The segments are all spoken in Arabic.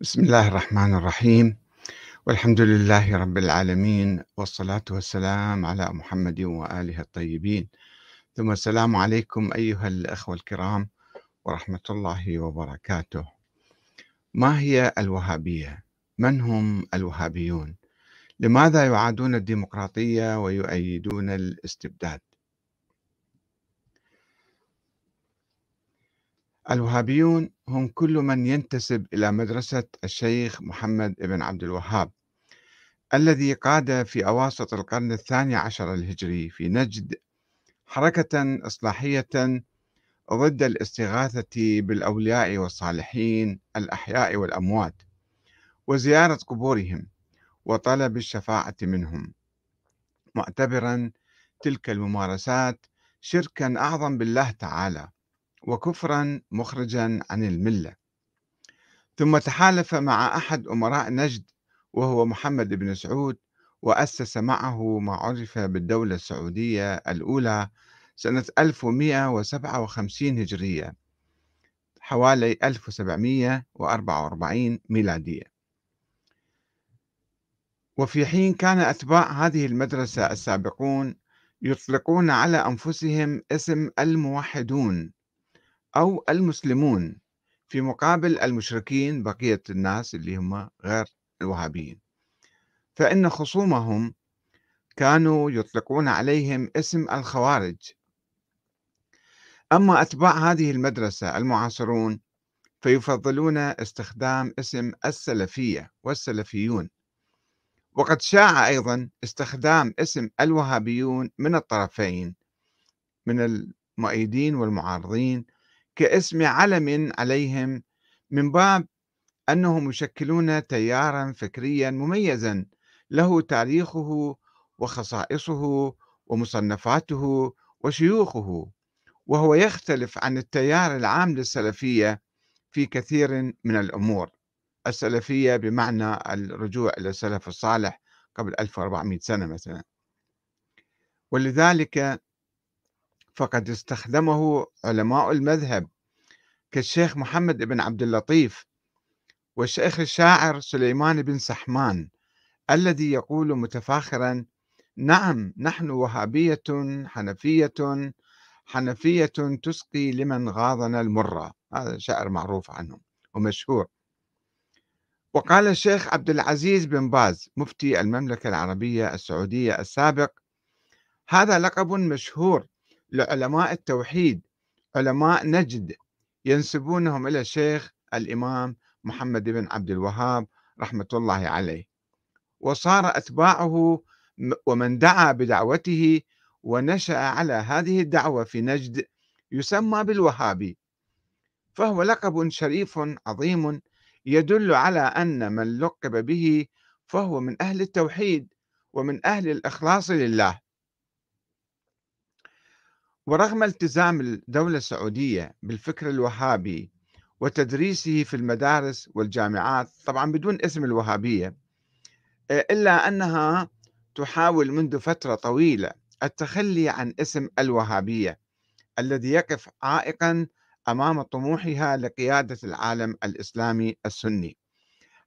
بسم الله الرحمن الرحيم والحمد لله رب العالمين والصلاة والسلام على محمد وآله الطيبين ثم السلام عليكم أيها الأخوة الكرام ورحمة الله وبركاته ما هي الوهابية؟ من هم الوهابيون؟ لماذا يعادون الديمقراطية ويؤيدون الاستبداد؟ الوهابيون هم كل من ينتسب إلى مدرسة الشيخ محمد بن عبد الوهاب الذي قاد في أواسط القرن الثاني عشر الهجري في نجد حركة إصلاحية ضد الاستغاثة بالأولياء والصالحين الأحياء والأموات وزيارة قبورهم وطلب الشفاعة منهم. معتبرا تلك الممارسات شركا أعظم بالله تعالى وكفرا مخرجا عن الملة. ثم تحالف مع أحد أمراء نجد وهو محمد بن سعود وأسس معه ما عرف بالدولة السعودية الأولى سنة 1157 هجرية حوالي 1744 ميلادية. وفي حين كان أتباع هذه المدرسة السابقون يطلقون على أنفسهم اسم الموحدون. أو المسلمون في مقابل المشركين بقية الناس اللي هم غير الوهابيين. فإن خصومهم كانوا يطلقون عليهم اسم الخوارج. أما أتباع هذه المدرسة المعاصرون فيفضلون استخدام اسم السلفية والسلفيون. وقد شاع أيضا استخدام اسم الوهابيون من الطرفين من المؤيدين والمعارضين كاسم علم عليهم من باب أنهم يشكلون تيارا فكريا مميزا له تاريخه وخصائصه ومصنفاته وشيوخه وهو يختلف عن التيار العام للسلفية في كثير من الأمور. السلفية بمعنى الرجوع إلى السلف الصالح قبل 1400 سنة مثلا. ولذلك فقد استخدمه علماء المذهب كالشيخ محمد بن عبد اللطيف والشيخ الشاعر سليمان بن سحمان الذي يقول متفاخرا نعم نحن وهابية حنفية حنفية تسقي لمن غاضنا المرة. هذا شعر معروف عنهم ومشهور. وقال الشيخ عبد العزيز بن باز مفتي المملكة العربية السعودية السابق هذا لقب مشهور لعلماء التوحيد علماء نجد ينسبونهم إلى الشيخ الإمام محمد بن عبد الوهاب رحمة الله عليه. وصار أتباعه ومن دعا بدعوته ونشأ على هذه الدعوة في نجد يسمى بالوهابي. فهو لقب شريف عظيم يدل على أن من لقب به فهو من أهل التوحيد ومن أهل الإخلاص لله. ورغم التزام الدولة السعودية بالفكر الوهابي وتدريسه في المدارس والجامعات طبعا بدون اسم الوهابية آه، إلا أنها تحاول منذ فترة طويلة التخلي عن اسم الوهابية الذي يقف عائقا أمام طموحها لقيادة العالم الإسلامي السني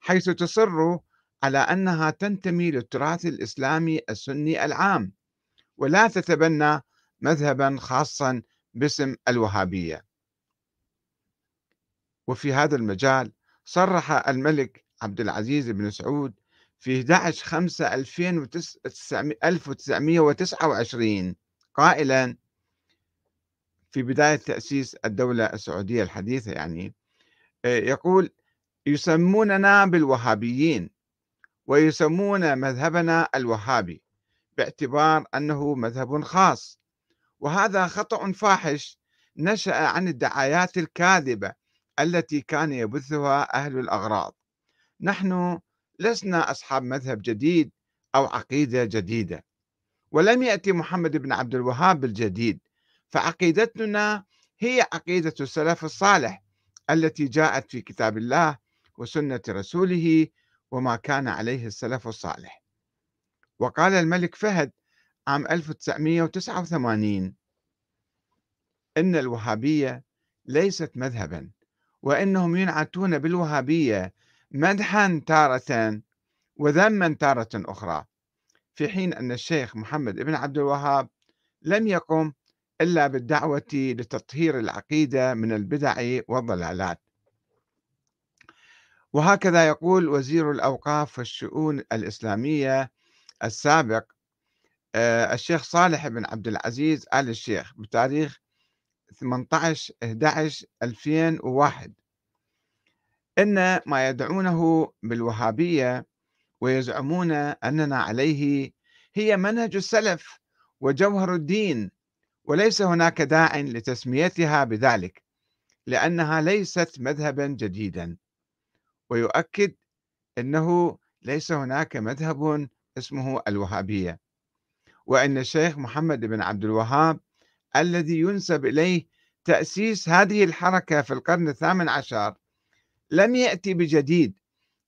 حيث تصر على أنها تنتمي للتراث الإسلامي السني العام. ولا تتبنى مذهبا خاصا باسم الوهابية. وفي هذا المجال صرح الملك عبد العزيز بن سعود في 11 5 1929 قائلا في بداية تأسيس الدولة السعودية الحديثة يعني يقول يسموننا بالوهابيين ويسمون مذهبنا الوهابي باعتبار أنه مذهب خاص وهذا خطأ فاحش نشأ عن الدعايات الكاذبة التي كان يبثها أهل الأغراض. نحن لسنا أصحاب مذهب جديد أو عقيدة جديدة ولم يأتي محمد بن عبد الوهاب بالجديد فعقيدتنا هي عقيدة السلف الصالح التي جاءت في كتاب الله وسنة رسوله وما كان عليه السلف الصالح. وقال الملك فهد عام 1989 إن الوهابية ليست مذهبا وإنهم ينعتون بالوهابية مدحا تارة وذما تارة أخرى في حين أن الشيخ محمد بن عبد الوهاب لم يقم إلا بالدعوة لتطهير العقيدة من البدع والضلالات. وهكذا يقول وزير الأوقاف والشؤون الإسلامية السابق الشيخ صالح بن عبد العزيز آل الشيخ بتاريخ 18 11 2001 إن ما يدعونه بالوهابية ويزعمون أننا عليه هي منهج السلف وجوهر الدين وليس هناك داع لتسميتها بذلك لأنها ليست مذهبا جديدا. ويؤكد أنه ليس هناك مذهب اسمه الوهابية. وأن الشيخ محمد بن عبد الوهاب الذي ينسب إليه تأسيس هذه الحركة في القرن الثامن عشر لم يأتي بجديد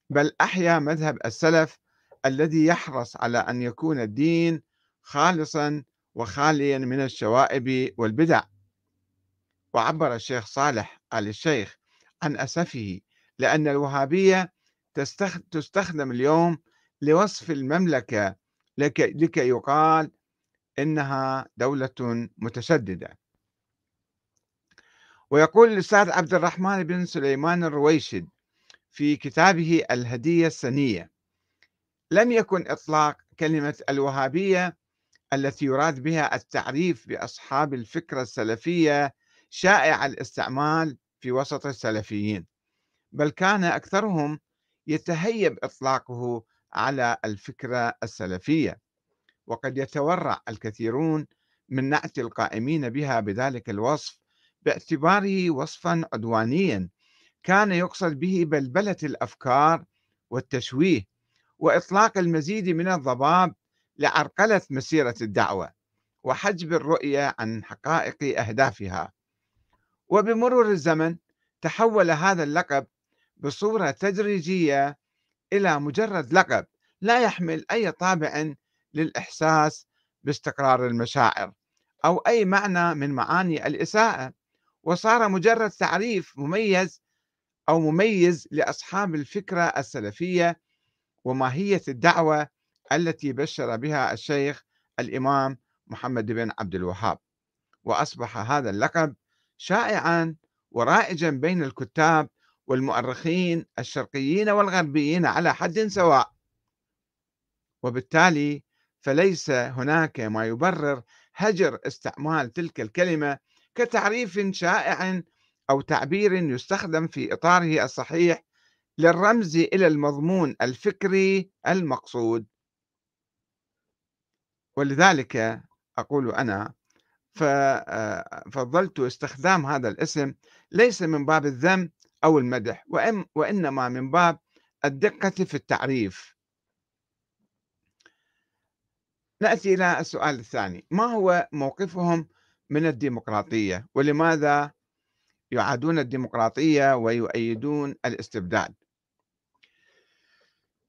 بل أحيا مذهب السلف الذي يحرص على أن يكون الدين خالصا وخاليا من الشوائب والبدع. وعبر الشيخ صالح آل الشيخ عن أسفه لأن الوهابية تستخدم اليوم لوصف المملكة لكي يقال إنها دولة متشددة. ويقول الأستاذ عبد الرحمن بن سليمان الرويشد في كتابه الهدية السنية لم يكن إطلاق كلمة الوهابية التي يراد بها التعريف بأصحاب الفكرة السلفية شائع الاستعمال في وسط السلفيين بل كان أكثرهم يتهيب إطلاقه على الفكرة السلفية. وقد يتورع الكثيرون من نعت القائمين بها بذلك الوصف باعتباره وصفا عدوانيا كان يقصد به بلبلة الأفكار والتشويه وإطلاق المزيد من الضباب لعرقلة مسيرة الدعوة وحجب الرؤية عن حقائق أهدافها. وبمرور الزمن تحول هذا اللقب بصورة تدريجية إلى مجرد لقب لا يحمل أي طابع للإحساس باستقرار المشاعر أو أي معنى من معاني الإساءة. وصار مجرد تعريف مميز أو مميز لأصحاب الفكرة السلفية وماهية الدعوة التي بشر بها الشيخ الإمام محمد بن عبد الوهاب. وأصبح هذا اللقب شائعا ورائجا بين الكتاب والمؤرخين الشرقيين والغربيين على حد سواء. وبالتالي فليس هناك ما يبرر هجر استعمال تلك الكلمة كتعريف شائع أو تعبير يستخدم في إطاره الصحيح للرمز إلى المضمون الفكري المقصود. ولذلك أقول أنا ففضلت استخدام هذا الاسم ليس من باب الذم أو المدح وإنما من باب الدقة في التعريف. نأتي إلى السؤال الثاني ما هو موقفهم من الديمقراطية؟ ولماذا يعادون الديمقراطية ويؤيدون الاستبداد؟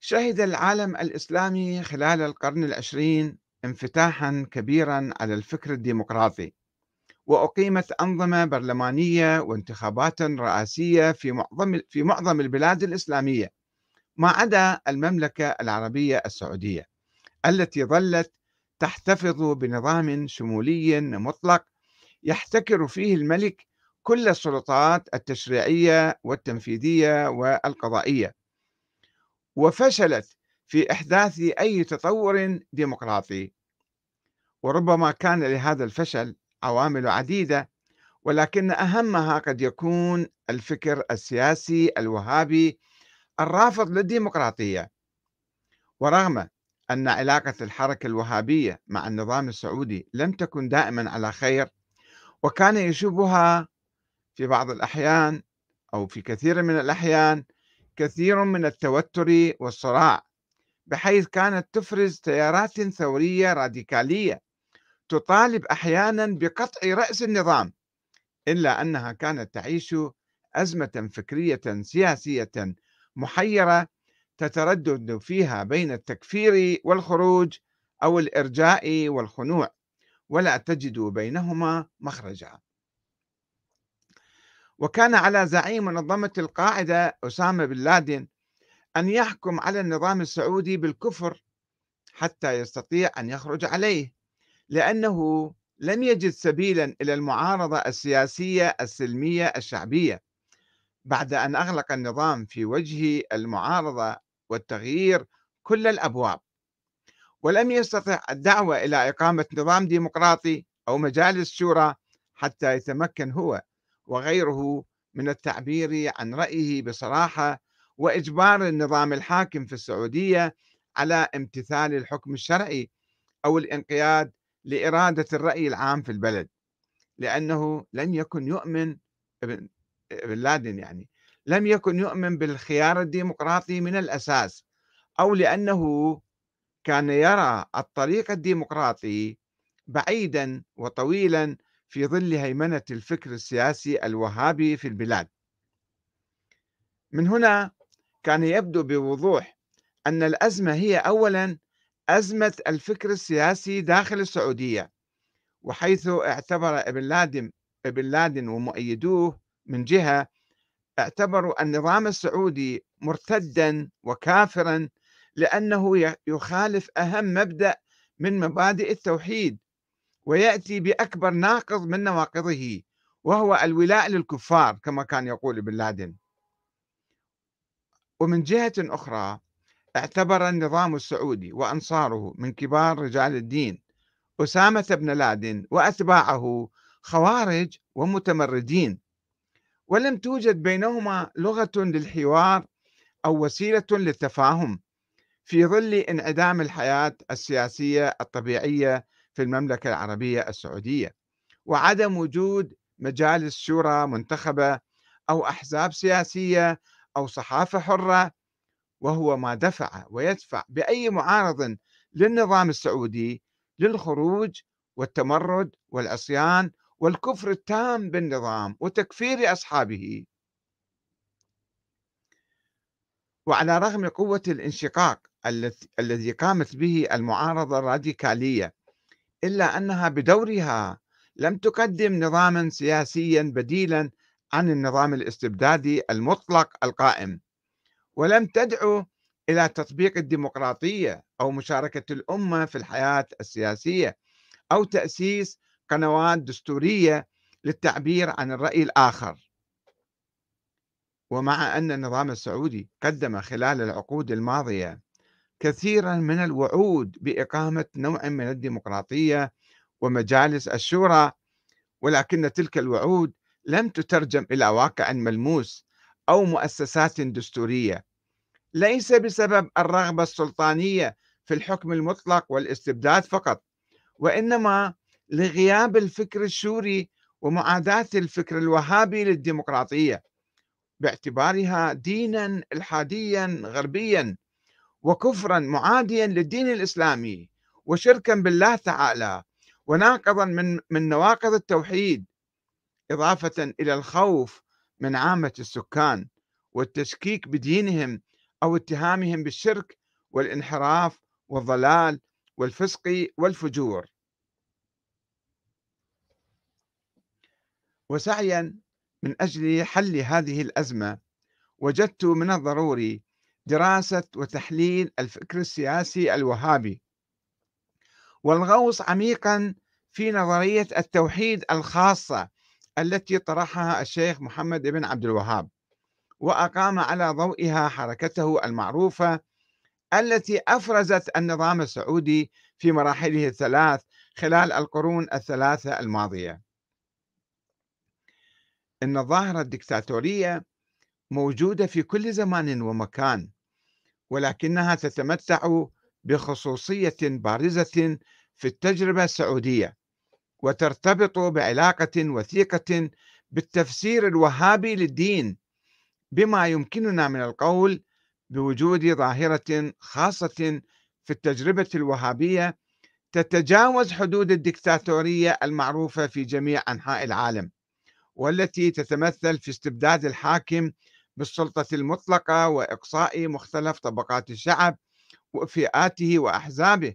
شهد العالم الإسلامي خلال القرن العشرين انفتاحا كبيرا على الفكر الديمقراطي. وأقيمت أنظمة برلمانية وانتخابات رئاسية في معظم في معظم البلاد الإسلامية ما عدا المملكة العربية السعودية التي ظلت تحتفظ بنظام شمولي مطلق يحتكر فيه الملك كل السلطات التشريعية والتنفيذية والقضائية. وفشلت في إحداث أي تطور ديمقراطي. وربما كان لهذا الفشل عوامل عديدة ولكن أهمها قد يكون الفكر السياسي الوهابي الرافض للديمقراطية. ورغم أن علاقة الحركة الوهابية مع النظام السعودي لم تكن دائما على خير وكان يشوبها في بعض الأحيان أو في كثير من الأحيان كثير من التوتر والصراع بحيث كانت تفرز تيارات ثورية راديكالية. تطالب أحيانا بقطع رأس النظام إلا أنها كانت تعيش أزمة فكرية سياسية محيرة تتردد فيها بين التكفير والخروج أو الإرجاء والخنوع ولا تجد بينهما مخرجا. وكان على زعيم منظمة القاعدة أسامة بن لادن أن يحكم على النظام السعودي بالكفر حتى يستطيع أن يخرج عليه. لأنه لم يجد سبيلا إلى المعارضة السياسية السلمية الشعبية. بعد أن أغلق النظام في وجه المعارضة والتغيير كل الأبواب. ولم يستطع الدعوة إلى إقامة نظام ديمقراطي أو مجالس شورى حتى يتمكن هو وغيره من التعبير عن رأيه بصراحة وإجبار النظام الحاكم في السعودية على امتثال الحكم الشرعي أو الانقياد لإرادة الرأي العام في البلد لأنه لم يكن يؤمن ابن لادن يعني لم يكن يؤمن بالخيار الديمقراطي من الأساس أو لأنه كان يرى الطريق الديمقراطي بعيدا وطويلا في ظل هيمنة الفكر السياسي الوهابي في البلاد. من هنا كان يبدو بوضوح أن الأزمة هي أولا أزمة الفكر السياسي داخل السعودية وحيث اعتبر ابن لادن ابن لادن ومؤيدوه من جهة اعتبروا النظام السعودي مرتدا وكافرا لأنه يخالف أهم مبدأ من مبادئ التوحيد ويأتي بأكبر ناقض من نواقضه وهو الولاء للكفار كما كان يقول ابن لادن. ومن جهة أخرى اعتبر النظام السعودي وأنصاره من كبار رجال الدين. أسامة بن لادن وأتباعه خوارج ومتمردين. ولم توجد بينهما لغة للحوار أو وسيلة للتفاهم في ظل انعدام الحياة السياسية الطبيعية في المملكة العربية السعودية. وعدم وجود مجالس شورى منتخبة أو أحزاب سياسية أو صحافة حرة وهو ما دفع ويدفع بأي معارض للنظام السعودي للخروج والتمرد والعصيان والكفر التام بالنظام وتكفير أصحابه. وعلى رغم قوة الانشقاق الذي قامت به المعارضة الراديكالية إلا أنها بدورها لم تقدم نظاما سياسيا بديلا عن النظام الاستبدادي المطلق القائم. ولم تدعو إلى تطبيق الديمقراطية أو مشاركة الأمة في الحياة السياسية أو تأسيس قنوات دستورية للتعبير عن الرأي الآخر. ومع أن النظام السعودي قدم خلال العقود الماضية كثيرا من الوعود بإقامة نوع من الديمقراطية ومجالس الشورى ولكن تلك الوعود لم تترجم إلى واقع ملموس أو مؤسسات دستورية. ليس بسبب الرغبة السلطانية في الحكم المطلق والاستبداد فقط وإنما لغياب الفكر الشوري ومعاداة الفكر الوهابي للديمقراطية باعتبارها دينا الحاديا غربيا وكفرا معاديا للدين الإسلامي وشركا بالله تعالى وناقضا من من نواقض التوحيد إضافة إلى الخوف من عامة السكان والتشكيك بدينهم أو اتهامهم بالشرك والانحراف والضلال والفسق والفجور. وسعيا من أجل حل هذه الأزمة وجدت من الضروري دراسة وتحليل الفكر السياسي الوهابي. والغوص عميقا في نظرية التوحيد الخاصة التي طرحها الشيخ محمد بن عبد الوهاب وأقام على ضوئها حركته المعروفة التي أفرزت النظام السعودي في مراحله الثلاث خلال القرون الثلاثة الماضية. إن الظاهرة الدكتاتورية موجودة في كل زمان ومكان ولكنها تتمتع بخصوصية بارزة في التجربة السعودية وترتبط بعلاقة وثيقة بالتفسير الوهابي للدين بما يمكننا من القول بوجود ظاهرة خاصة في التجربة الوهابية تتجاوز حدود الدكتاتورية المعروفة في جميع أنحاء العالم والتي تتمثل في استبداد الحاكم بالسلطة المطلقة وإقصاء مختلف طبقات الشعب وفئاته وأحزابه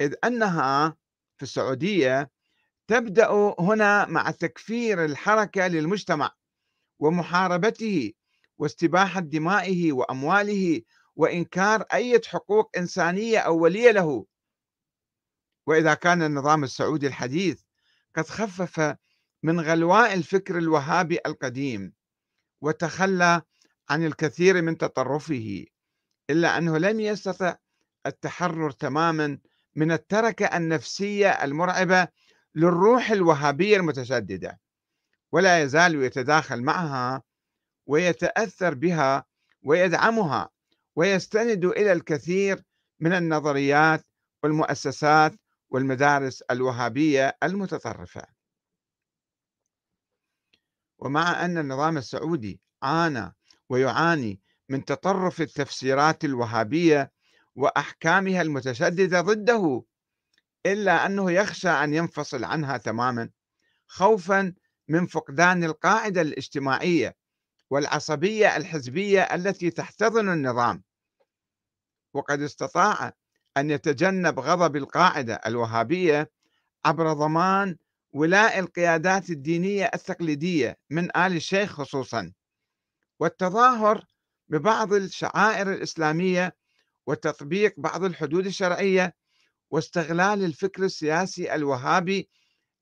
إذ أنها في السعودية تبدأ هنا مع تكفير الحركة للمجتمع ومحاربته واستباحة دمائه وأمواله وإنكار أي حقوق إنسانية أولية له. وإذا كان النظام السعودي الحديث قد خفف من غلواء الفكر الوهابي القديم وتخلى عن الكثير من تطرفه إلا أنه لم يستطع التحرر تماما من التركة النفسية المرعبة للروح الوهابية المتشددة ولا يزال يتداخل معها ويتأثر بها ويدعمها ويستند إلى الكثير من النظريات والمؤسسات والمدارس الوهابية المتطرفة. ومع أن النظام السعودي عانى ويعاني من تطرف التفسيرات الوهابية وأحكامها المتشددة ضده إلا أنه يخشى أن ينفصل عنها تماما خوفا من فقدان القاعدة الاجتماعية والعصبية الحزبية التي تحتضن النظام. وقد استطاع أن يتجنب غضب القاعدة الوهابية عبر ضمان ولاء القيادات الدينية التقليدية من آل الشيخ خصوصا. والتظاهر ببعض الشعائر الإسلامية وتطبيق بعض الحدود الشرعية واستغلال الفكر السياسي الوهابي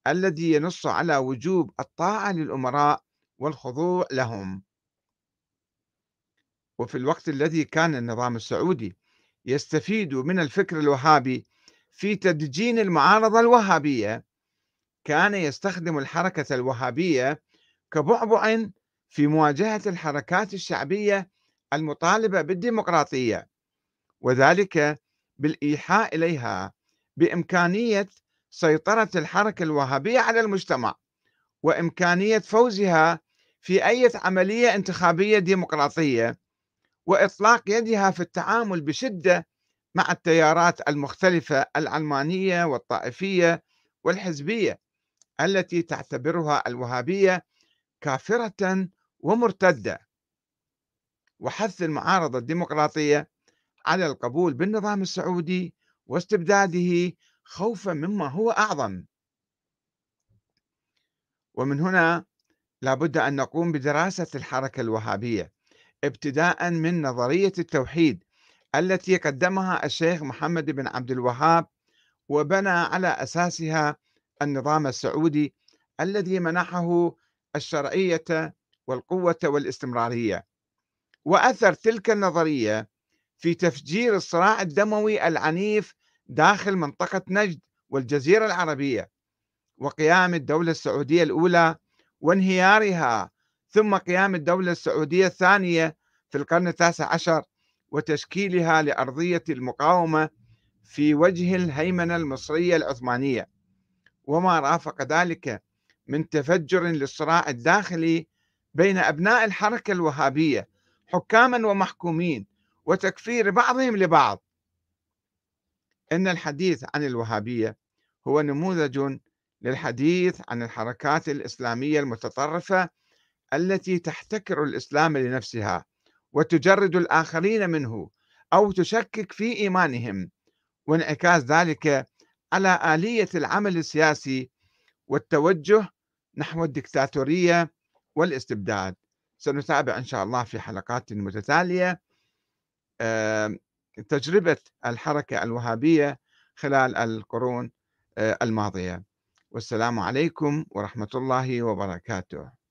الذي ينص على وجوب الطاعة للأمراء والخضوع لهم. وفي الوقت الذي كان النظام السعودي يستفيد من الفكر الوهابي في تدجين المعارضة الوهابية كان يستخدم الحركة الوهابية كبعبع في مواجهة الحركات الشعبية المطالبة بالديمقراطية وذلك بالإيحاء إليها بإمكانية سيطرة الحركة الوهابية على المجتمع وإمكانية فوزها في أي عملية انتخابية ديمقراطية وإطلاق يدها في التعامل بشدة مع التيارات المختلفة العلمانية والطائفية والحزبية التي تعتبرها الوهابية كافرة ومرتدة. وحث المعارضة الديمقراطية على القبول بالنظام السعودي واستبداده خوفا مما هو أعظم. ومن هنا لابد أن نقوم بدراسة الحركة الوهابية ابتداء من نظرية التوحيد التي قدمها الشيخ محمد بن عبد الوهاب وبنى على أساسها النظام السعودي الذي منحه الشرعية والقوة والاستمرارية. وأثر تلك النظرية في تفجير الصراع الدموي العنيف داخل منطقة نجد والجزيرة العربية وقيام الدولة السعودية الأولى وانهيارها ثم قيام الدولة السعودية الثانية في القرن التاسع عشر وتشكيلها لأرضية المقاومة في وجه الهيمنة المصرية العثمانية. وما رافق ذلك من تفجر للصراع الداخلي بين أبناء الحركة الوهابية حكاما ومحكومين وتكفير بعضهم لبعض. إن الحديث عن الوهابية هو نموذج للحديث عن الحركات الإسلامية المتطرفة التي تحتكر الإسلام لنفسها وتجرد الآخرين منه أو تشكك في إيمانهم وانعكاس ذلك على آلية العمل السياسي والتوجه نحو الدكتاتورية والاستبداد. سنتابع إن شاء الله في حلقات متتالية. تجربة الحركة الوهابية خلال القرون الماضية. والسلام عليكم ورحمة الله وبركاته.